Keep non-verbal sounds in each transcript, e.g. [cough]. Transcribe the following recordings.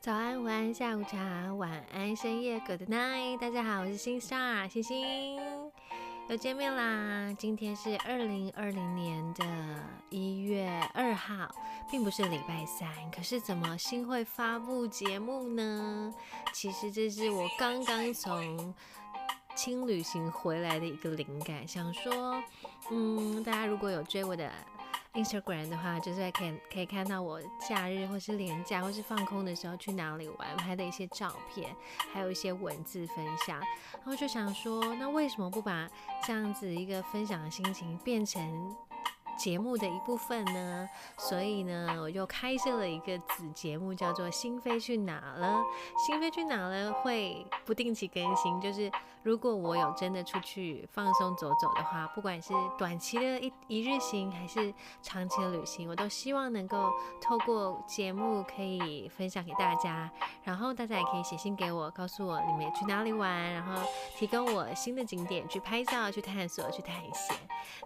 早安，午安，下午茶，晚安，深夜，Good night。大家好，我是星 star 星星，又见面啦。今天是二零二零年的一月二号，并不是礼拜三。可是怎么新会发布节目呢？其实这是我刚刚从轻旅行回来的一个灵感，想说，嗯，大家如果有追我的。Instagram 的话，就是可以可以看到我假日或是连假或是放空的时候去哪里玩拍的一些照片，还有一些文字分享。然后就想说，那为什么不把这样子一个分享的心情变成？节目的一部分呢，所以呢，我就开设了一个子节目，叫做《心飞去哪了》。心飞去哪了会不定期更新，就是如果我有真的出去放松走走的话，不管是短期的一一日行，还是长期的旅行，我都希望能够透过节目可以分享给大家。然后大家也可以写信给我，告诉我你们去哪里玩，然后提供我新的景点去拍照、去探索、去探险。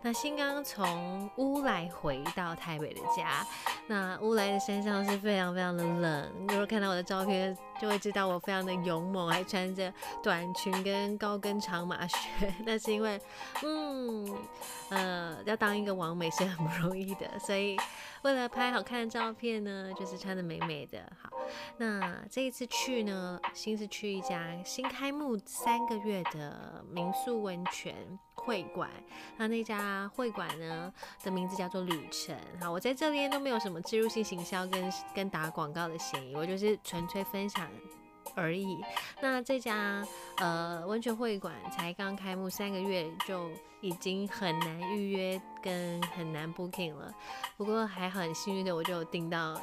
那新刚从。乌来回到台北的家，那乌来的山上是非常非常的冷。如果看到我的照片，就会知道我非常的勇猛，还穿着短裙跟高跟长马靴。那是因为，嗯，呃，要当一个王美是很不容易的，所以为了拍好看的照片呢，就是穿的美美的。好，那这一次去呢，新是去一家新开幕三个月的民宿温泉会馆。那那家会馆呢名字叫做旅程。好，我在这边都没有什么植入性行销跟跟打广告的嫌疑，我就是纯粹分享。而已。那这家呃温泉会馆才刚开幕三个月，就已经很难预约跟很难 booking 了。不过还很幸运的，我就订到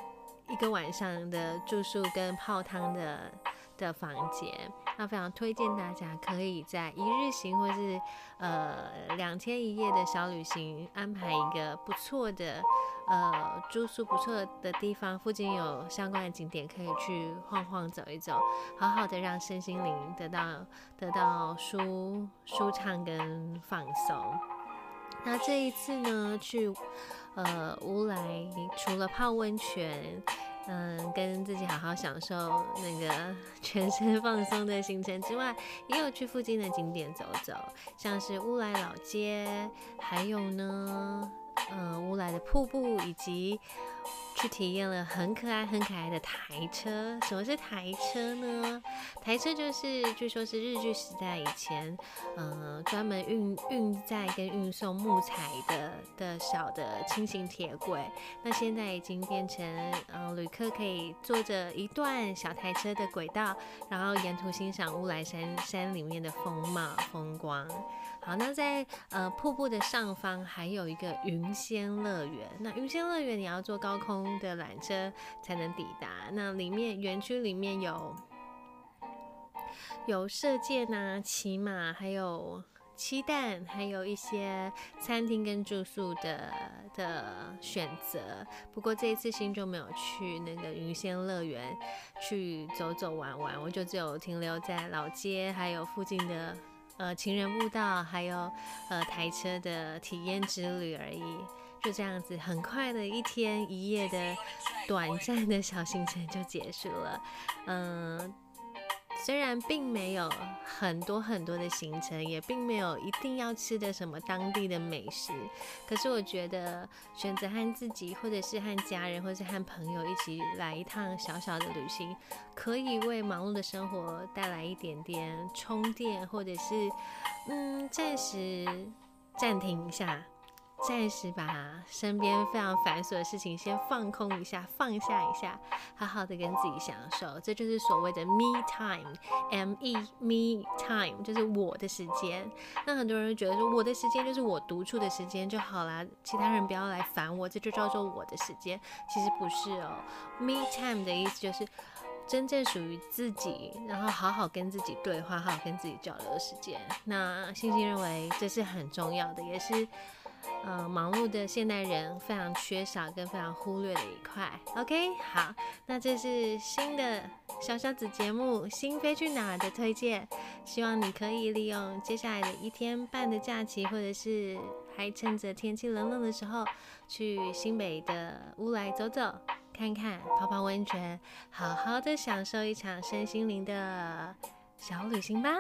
一个晚上的住宿跟泡汤的的房间。那非常推荐大家可以在一日行或是呃两天一夜的小旅行，安排一个不错的。呃，住宿不错的地方，附近有相关的景点可以去晃晃走一走，好好的让身心灵得到得到舒舒畅跟放松。那这一次呢，去呃乌来，除了泡温泉，嗯，跟自己好好享受那个 [laughs] 全身放松的行程之外，也有去附近的景点走走，像是乌来老街，还有呢。呃，乌来的瀑布，以及去体验了很可爱、很可爱的台车。什么是台车呢？台车就是据说是日据时代以前，呃，专门运运载跟运送木材的的小的轻型铁轨。那现在已经变成，呃，旅客可以坐着一段小台车的轨道，然后沿途欣赏乌来山山里面的风貌风光。好，那在呃瀑布的上方还有一个云仙乐园。那云仙乐园你要坐高空的缆车才能抵达。那里面园区里面有有射箭啊、骑马，还有鸡蛋，还有一些餐厅跟住宿的的选择。不过这一次新就没有去那个云仙乐园去走走玩玩，我就只有停留在老街，还有附近的。呃，情人步道，还有呃台车的体验之旅而已，就这样子，很快的一天一夜的短暂的小行程就结束了，嗯。虽然并没有很多很多的行程，也并没有一定要吃的什么当地的美食，可是我觉得选择和自己，或者是和家人，或者是和朋友一起来一趟小小的旅行，可以为忙碌的生活带来一点点充电，或者是嗯暂时暂停一下。暂时把身边非常繁琐的事情先放空一下，放下一下，好好的跟自己享受，这就是所谓的 me time，m e me time，就是我的时间。那很多人觉得说，我的时间就是我独处的时间就好啦，其他人不要来烦我，这就叫做我的时间。其实不是哦，me time 的意思就是真正属于自己，然后好好跟自己对话，好好跟自己交流的时间。那星星认为这是很重要的，也是。呃，忙碌的现代人非常缺少跟非常忽略的一块。OK，好，那这是新的小小子节目《心飞去哪儿》的推荐，希望你可以利用接下来的一天半的假期，或者是还趁着天气冷冷的时候，去新北的乌来走走。看看，泡泡温泉，好好的享受一场身心灵的小旅行吧。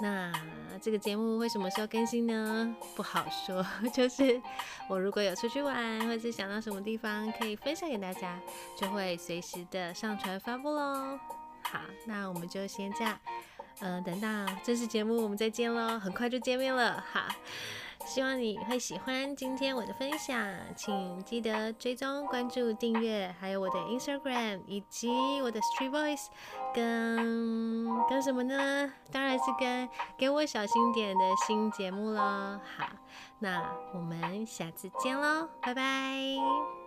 那这个节目会什么时候更新呢？不好说，[laughs] 就是我如果有出去玩，或者想到什么地方可以分享给大家，就会随时的上传发布喽。好，那我们就先这样，嗯，等到正式节目我们再见喽，很快就见面了。哈。希望你会喜欢今天我的分享，请记得追踪、关注、订阅，还有我的 Instagram 以及我的 Street Voice，跟跟什么呢？当然是跟给我小心点的新节目喽。好，那我们下次见喽，拜拜。